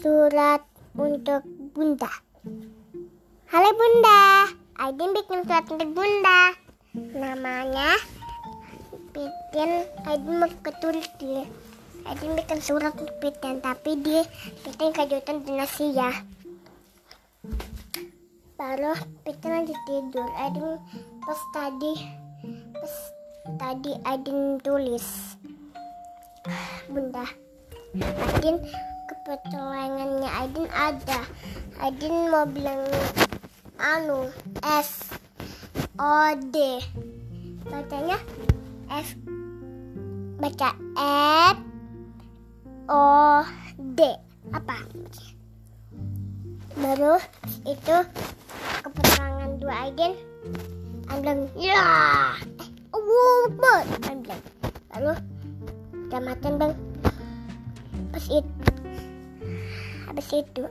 surat untuk Bunda. Halo Bunda, Aidin bikin surat untuk Bunda. Namanya Pitian, Aidin mau ketulis dia. Aidin bikin surat untuk Pitian, tapi dia Pitian kejutan dinasti ya. Baru Pitian lagi tidur. Aidin pas tadi, pas tadi Aidin tulis. Bunda, Aidin kepetualangannya Aidin ada. Aidin mau bilang anu S O D. Bacanya F baca F O D apa? Baru itu kepetualangan dua. Aidin bilang ya. Eh, bilang. Lalu udah makan bang. Pas itu habis itu